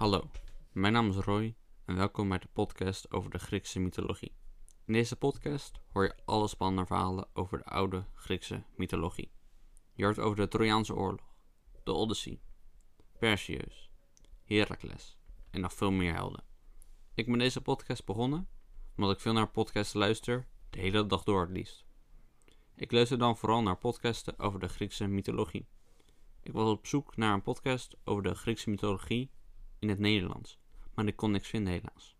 Hallo, mijn naam is Roy en welkom bij de podcast over de Griekse mythologie. In deze podcast hoor je alle spannende verhalen over de oude Griekse mythologie. Je hoort over de Trojaanse oorlog, de Odyssee, Perseus, Heracles en nog veel meer helden. Ik ben deze podcast begonnen omdat ik veel naar podcasts luister, de hele dag door het liefst. Ik luister dan vooral naar podcasten over de Griekse mythologie. Ik was op zoek naar een podcast over de Griekse mythologie in het Nederlands, maar ik kon niks vinden helaas.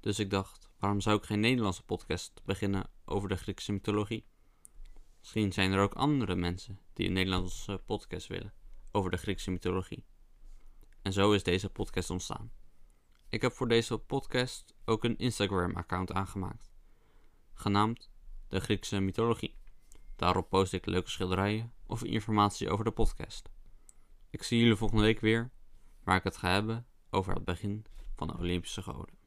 Dus ik dacht, waarom zou ik geen Nederlandse podcast beginnen over de Griekse mythologie? Misschien zijn er ook andere mensen die een Nederlandse podcast willen over de Griekse mythologie. En zo is deze podcast ontstaan. Ik heb voor deze podcast ook een Instagram-account aangemaakt, genaamd de Griekse mythologie. Daarop post ik leuke schilderijen of informatie over de podcast. Ik zie jullie volgende week weer, waar ik het ga hebben over het begin van de Olympische Goden.